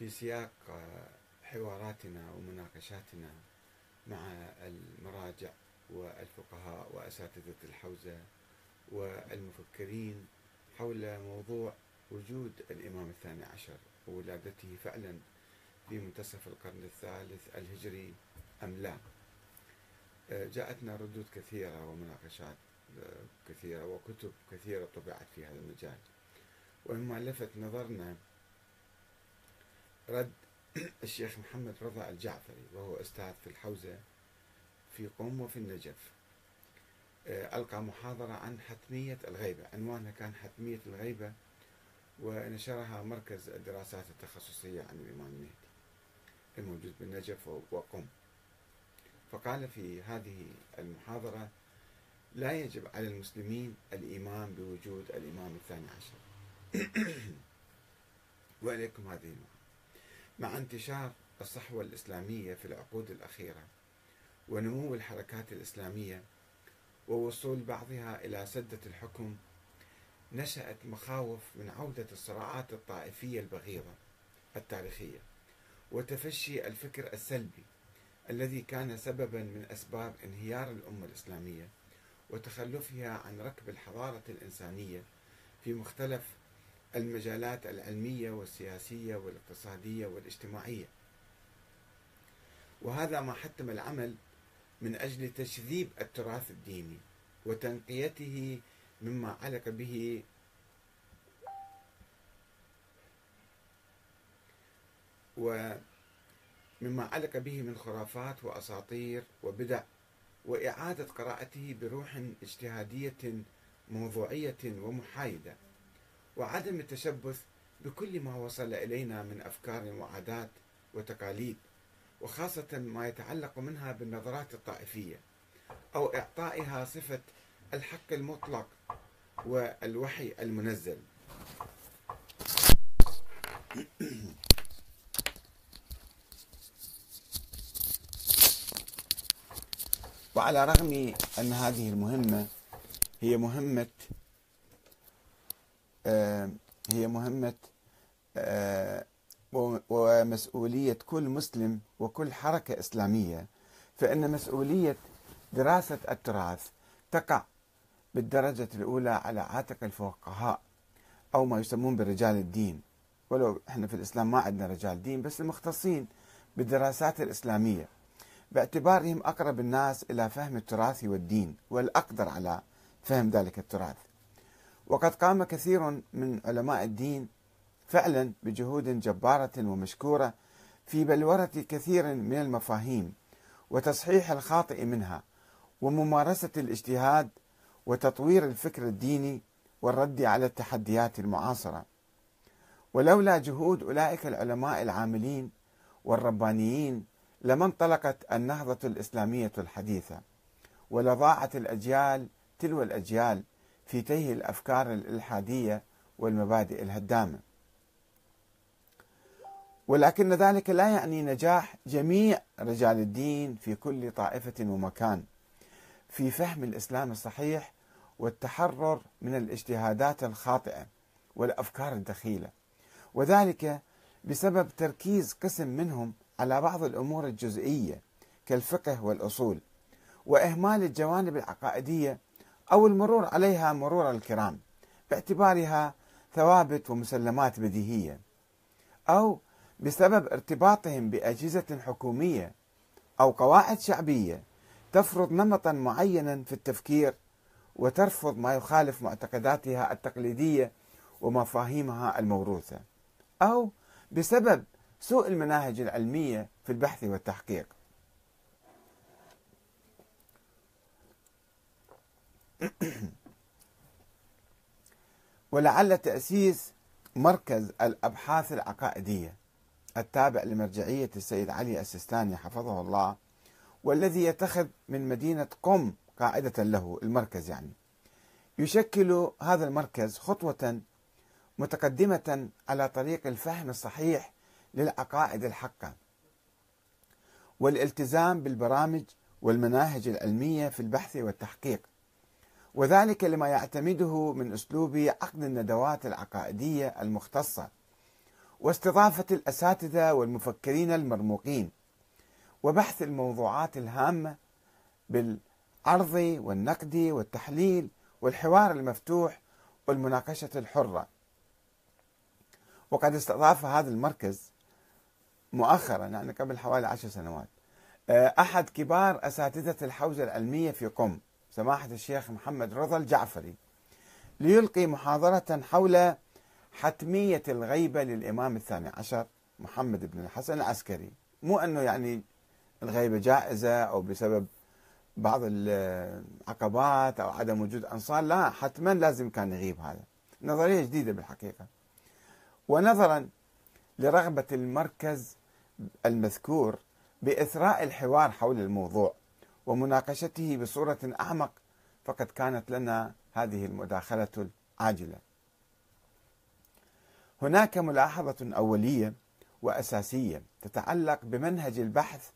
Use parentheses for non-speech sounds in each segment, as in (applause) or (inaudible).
في سياق حواراتنا ومناقشاتنا مع المراجع والفقهاء وأساتذة الحوزة والمفكرين حول موضوع وجود الإمام الثاني عشر وولادته فعلا في منتصف القرن الثالث الهجري أم لا. جاءتنا ردود كثيرة ومناقشات كثيرة وكتب كثيرة طبعت في هذا المجال. ومما لفت نظرنا رد (clears throat) الشيخ محمد رضا الجعفري وهو أستاذ في الحوزة في قم وفي النجف. ألقى محاضرة عن حتمية الغيبة عنوانها كان حتمية الغيبة ونشرها مركز الدراسات التخصصية عن الإمام المهدي الموجود بالنجف وقم. فقال في هذه المحاضرة لا يجب على المسلمين الإيمان بوجود الإمام الثاني عشر. (clears throat) وإليكم هذه المحاضرة. مع انتشار الصحوة الإسلامية في العقود الأخيرة ونمو الحركات الإسلامية ووصول بعضها إلى سدة الحكم نشأت مخاوف من عودة الصراعات الطائفية البغيضة التاريخية وتفشي الفكر السلبي الذي كان سببا من أسباب انهيار الأمة الإسلامية وتخلفها عن ركب الحضارة الإنسانية في مختلف المجالات العلمية والسياسية والاقتصادية والاجتماعية. وهذا ما حتم العمل من أجل تشذيب التراث الديني وتنقيته مما علق به ومما علق به من خرافات وأساطير وبدع وإعادة قراءته بروح اجتهادية موضوعية ومحايدة. وعدم التشبث بكل ما وصل إلينا من أفكار وعادات وتقاليد وخاصة ما يتعلق منها بالنظرات الطائفية أو إعطائها صفة الحق المطلق والوحي المنزل. وعلى رغم أن هذه المهمة هي مهمة آه، هي مهمة آه، ومسؤولية كل مسلم وكل حركة إسلامية فإن مسؤولية دراسة التراث تقع بالدرجة الأولى على عاتق الفقهاء أو ما يسمون برجال الدين. ولو إحنا في الإسلام ما عندنا رجال دين بس المختصين بالدراسات الإسلامية. باعتبارهم أقرب الناس إلى فهم التراث والدين والأقدر على فهم ذلك التراث. وقد قام كثير من علماء الدين فعلا بجهود جبارة ومشكورة في بلورة كثير من المفاهيم وتصحيح الخاطئ منها وممارسة الاجتهاد وتطوير الفكر الديني والرد على التحديات المعاصرة. ولولا جهود أولئك العلماء العاملين والربانيين لما انطلقت النهضة الإسلامية الحديثة ولضاعت الأجيال تلو الأجيال في تيه الأفكار الإلحادية والمبادئ الهدامة. ولكن ذلك لا يعني نجاح جميع رجال الدين في كل طائفة ومكان في فهم الإسلام الصحيح والتحرر من الاجتهادات الخاطئة والأفكار الدخيلة. وذلك بسبب تركيز قسم منهم على بعض الأمور الجزئية كالفقه والأصول وإهمال الجوانب العقائدية أو المرور عليها مرور الكرام باعتبارها ثوابت ومسلمات بديهية أو بسبب ارتباطهم بأجهزة حكومية أو قواعد شعبية تفرض نمطا معينا في التفكير وترفض ما يخالف معتقداتها التقليدية ومفاهيمها الموروثة أو بسبب سوء المناهج العلمية في البحث والتحقيق. (coughs) ولعل تأسيس مركز الأبحاث العقائدية التابع لمرجعية السيد علي السيستاني حفظه الله والذي يتخذ من مدينة قم قاعدة له المركز يعني. يشكل هذا المركز خطوة متقدمة على طريق الفهم الصحيح للعقائد الحقة والالتزام بالبرامج والمناهج العلمية في البحث والتحقيق. وذلك لما يعتمده من أسلوب عقد الندوات العقائدية المختصة واستضافة الأساتذة والمفكرين المرموقين وبحث الموضوعات الهامة بالعرض والنقد والتحليل والحوار المفتوح والمناقشة الحرة. وقد استضاف هذا المركز مؤخرا يعني قبل حوالي عشر سنوات آه، أحد كبار أساتذة الحوزة العلمية في قم. سماحة الشيخ محمد رضا الجعفري ليلقي محاضرة حول حتمية الغيبة للإمام الثاني عشر محمد بن الحسن العسكري. مو أنه يعني الغيبة جائزة أو بسبب بعض العقبات أو عدم وجود أنصار لا حتما لازم كان يغيب هذا. نظرية جديدة بالحقيقة. ونظرا لرغبة المركز المذكور بإثراء الحوار حول الموضوع. ومناقشته بصورة أعمق فقد كانت لنا هذه المداخلة العاجلة. هناك ملاحظة أولية وأساسية تتعلق بمنهج البحث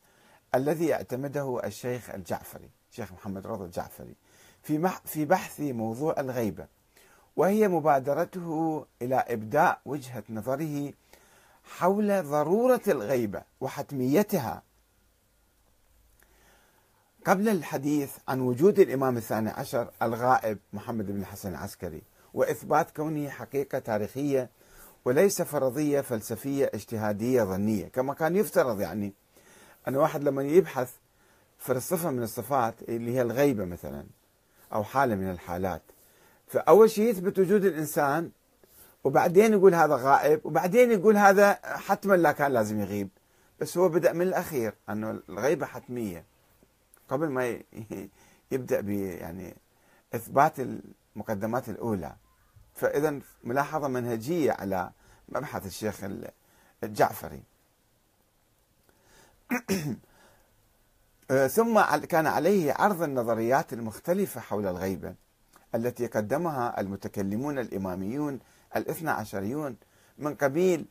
الذي اعتمده الشيخ الجعفري الشيخ محمد رضا الجعفري في في بحث موضوع الغيبة وهي مبادرته إلى إبداء وجهة نظره حول ضرورة الغيبة وحتميتها قبل الحديث عن وجود الإمام الثاني عشر الغائب محمد بن الحسن العسكري وإثبات كونه حقيقة تاريخية وليس فرضية فلسفية اجتهادية ظنية كما كان يفترض يعني أن واحد لما يبحث في صفة من الصفات اللي هي الغيبة مثلا أو حالة من الحالات فأول شيء يثبت وجود الإنسان وبعدين يقول هذا غائب وبعدين يقول هذا حتما لا كان لازم يغيب بس هو بدأ من الأخير أنه الغيبة حتمية. قبل ما (laughs) يبدأ ب يعني إثبات المقدمات الأولى. فإذا ملاحظة منهجية على مبحث الشيخ الجعفري. (clears throat) ثم كان عليه عرض النظريات المختلفة حول الغيبة التي قدمها المتكلمون الإماميون الاثنى عشريون من قبيل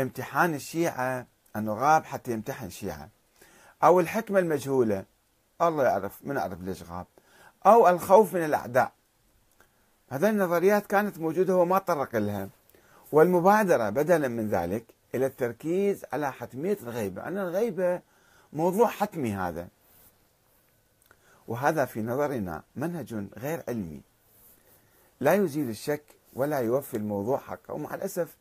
امتحان الشيعة أنه غاب حتى يمتحن الشيعة. أو الحكمة المجهولة الله يعرف من أعرف ليش غاب. أو الخوف من الأعداء. هذه النظريات كانت موجودة هو ما طرق لها. والمبادرة بدلا من ذلك إلى التركيز على حتمية الغيبة. أن الغيبة موضوع حتمي هذا. وهذا في نظرنا منهج غير علمي. لا يزيل الشك ولا يوفي الموضوع حقه. ومع الأسف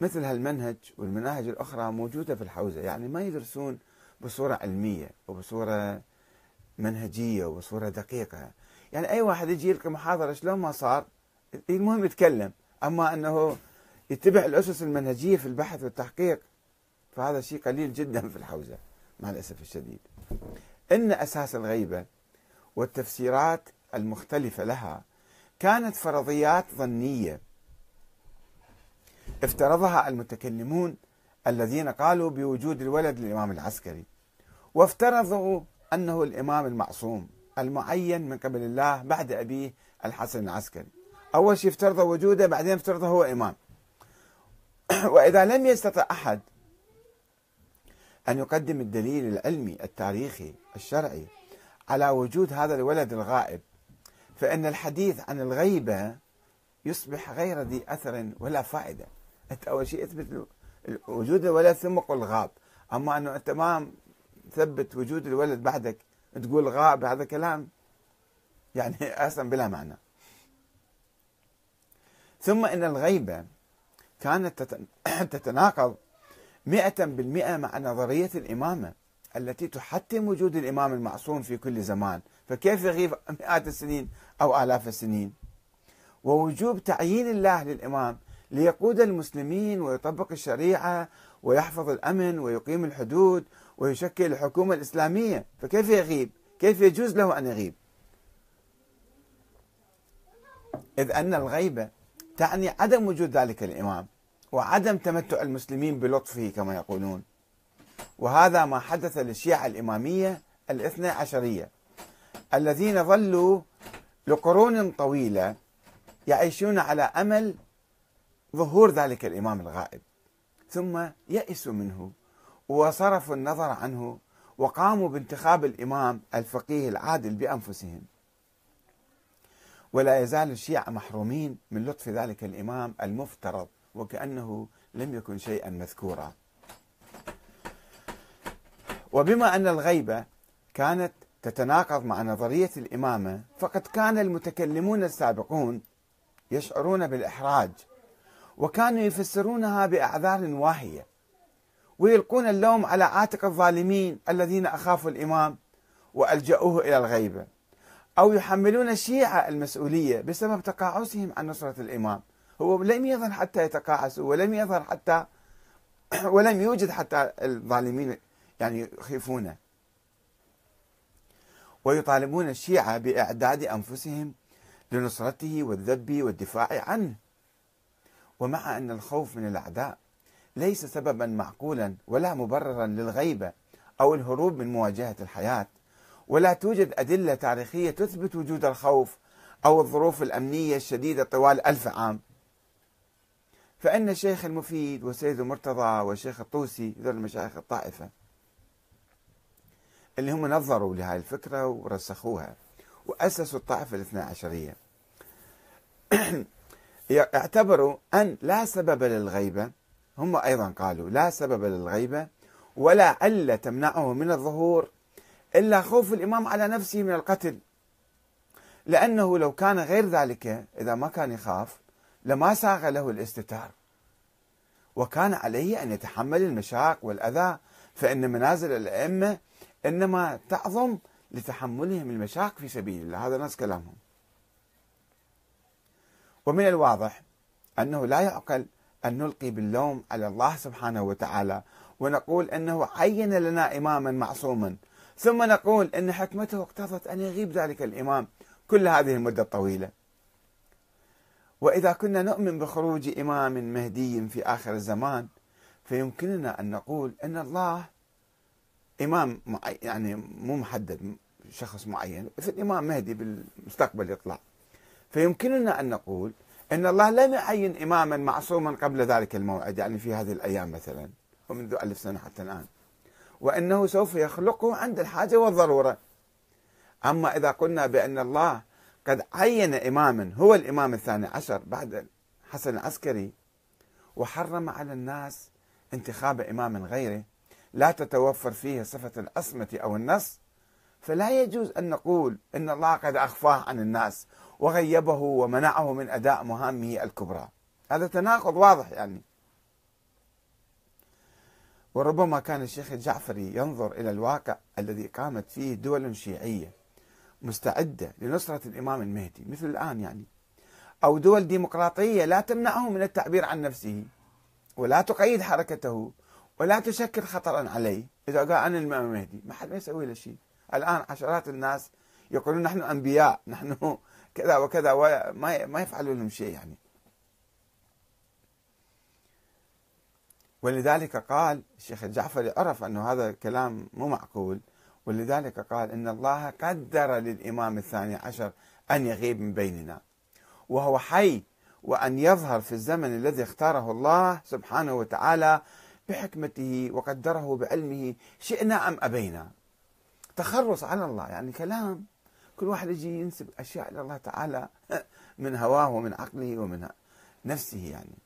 مثل هالمنهج والمناهج الأخرى موجودة في الحوزة. يعني ما يدرسون بصورة علمية وبصورة منهجية وبصورة دقيقة. يعني أي واحد يجي يلقي محاضرة شلون ما صار المهم يتكلم. أما أنه يتبع الأسس المنهجية في البحث والتحقيق فهذا شيء قليل جدا في الحوزة مع الأسف الشديد. إن أساس الغيبة والتفسيرات المختلفة لها كانت فرضيات ظنية افترضها المتكلمون الذين قالوا بوجود الولد للإمام العسكري وافترضوا أنه الإمام المعصوم المعين من قبل الله بعد أبيه الحسن العسكري. أول شيء افترضوا وجوده بعدين افترضوا هو إمام. (clears throat) وإذا لم يستطع أحد أن يقدم الدليل العلمي التاريخي الشرعي على وجود هذا الولد الغائب فإن الحديث عن الغيبة يصبح غير ذي أثر ولا فائدة. أنت أول شيء اثبت وجود الولد ثم قل غاب. أما أنه أنت ما تثبت وجود الولد بعدك تقول غاب هذا كلام يعني (laughs) أصلا بلا معنى. ثم إن الغيبة كانت (clears throat) تتناقض مئة بالمئة مع نظرية الإمامة التي تحتم وجود الإمام المعصوم في كل زمان. فكيف يغيب مئات السنين أو آلاف السنين؟ ووجوب تعيين الله للإمام ليقود المسلمين ويطبق الشريعة ويحفظ الأمن ويقيم الحدود ويشكل الحكومة الإسلامية فكيف يغيب؟ كيف يجوز له أن يغيب؟ إذ أن الغيبة تعني عدم وجود ذلك الإمام وعدم تمتع المسلمين بلطفه كما يقولون. وهذا ما حدث للشيعة الإمامية الاثنى عشرية الذين ظلوا لقرون طويلة يعيشون على أمل ظهور ذلك الإمام الغائب ثم يئسوا منه. وصرفوا النظر عنه وقاموا بانتخاب الإمام الفقيه العادل بأنفسهم. ولا يزال الشيعة محرومين من لطف ذلك الإمام المفترض وكأنه لم يكن شيئا مذكورا. وبما أن الغيبة كانت تتناقض مع نظرية الإمامة فقد كان المتكلمون السابقون يشعرون بالإحراج وكانوا يفسرونها بأعذار واهية. ويلقون اللوم على عاتق الظالمين الذين أخافوا الإمام وألجأوه إلى الغيبة أو يحملون الشيعة المسؤولية بسبب تقاعسهم عن نصرة الإمام. هو لم يظهر حتى يتقاعسوا ولم يظهر حتى (clears throat) ولم يوجد حتى الظالمين يعني يخيفونه. ويطالبون الشيعة بإعداد أنفسهم لنصرته والذب والدفاع عنه. ومع أن الخوف من الأعداء ليس سببا معقولا ولا مبررا للغيبة أو الهروب من مواجهة الحياة. ولا توجد أدلة تاريخية تثبت وجود الخوف أو الظروف الأمنية الشديدة طوال ألف عام. فإن الشيخ المفيد وسيد المرتضى والشيخ الطوسي ذول مشايخ الطائفة اللي هم نظروا لهذه الفكرة ورسخوها وأسسوا الطائفة الاثنى عشرية. (clears throat) اعتبروا أن لا سبب للغيبة هم أيضا قالوا لا سبب للغيبة ولا علة تمنعه من الظهور إلا خوف الإمام على نفسه من القتل. لأنه لو كان غير ذلك إذا ما كان يخاف لما ساغ له الاستتار. وكان عليه أن يتحمل المشاق والأذى فإن منازل الأئمة إنما تعظم لتحملهم المشاق في سبيل الله. هذا نص كلامهم. ومن الواضح أنه لا يعقل أن نلقي باللوم على الله سبحانه وتعالى ونقول أنه عين لنا إماما معصوما. ثم نقول أن حكمته اقتضت أن يغيب ذلك الإمام. كل هذه المدة الطويلة وإذا كنا نؤمن بخروج إمام مهدي في آخر الزمان فيمكننا أن نقول أن الله إمام يعني مو محدد شخص معين في الإمام مهدي بالمستقبل يطلع. فيمكننا أن نقول أن الله لم يعين إماما معصوما قبل ذلك الموعد يعني في هذه الأيام مثلا ومنذ ألف سنة حتى الآن. وأنه سوف يخلقه عند الحاجة والضرورة. أما إذا قلنا بأن الله قد عين إماما هو الإمام الثاني عشر بعد حسن العسكري وحرم على الناس انتخاب إمام غيره لا تتوفر فيه صفة العصمة أو النص فلا يجوز أن نقول أن الله قد أخفاه عن الناس وغيبه ومنعه من أداء مهامه الكبرى. هذا تناقض واضح يعني. وربما كان الشيخ الجعفري ينظر إلى الواقع الذي قامت فيه دول شيعية مستعدة لنصرة الإمام المهدي مثل الآن يعني. أو دول ديمقراطية لا تمنعه من التعبير عن نفسه ولا تقيد حركته ولا تشكل خطرا عليه. إذا قال أنا الإمام المهدي ما حد ما يسوي له شيء. الآن عشرات الناس يقولون نحن أنبياء نحن كذا وكذا وما ما يفعلون لهم شيء يعني. ولذلك قال الشيخ الجعفري عرف أنه هذا كلام مو معقول. ولذلك قال إن الله قدر للإمام الثاني عشر أن يغيب من بيننا. وهو حي وأن يظهر في الزمن الذي اختاره الله سبحانه وتعالى بحكمته وقدره بعلمه شئنا أم أبينا. تخرص على الله يعني كلام. كل واحد يجي ينسب أشياء إلى الله تعالى (laughs) من هواه ومن عقله ومن نفسه يعني.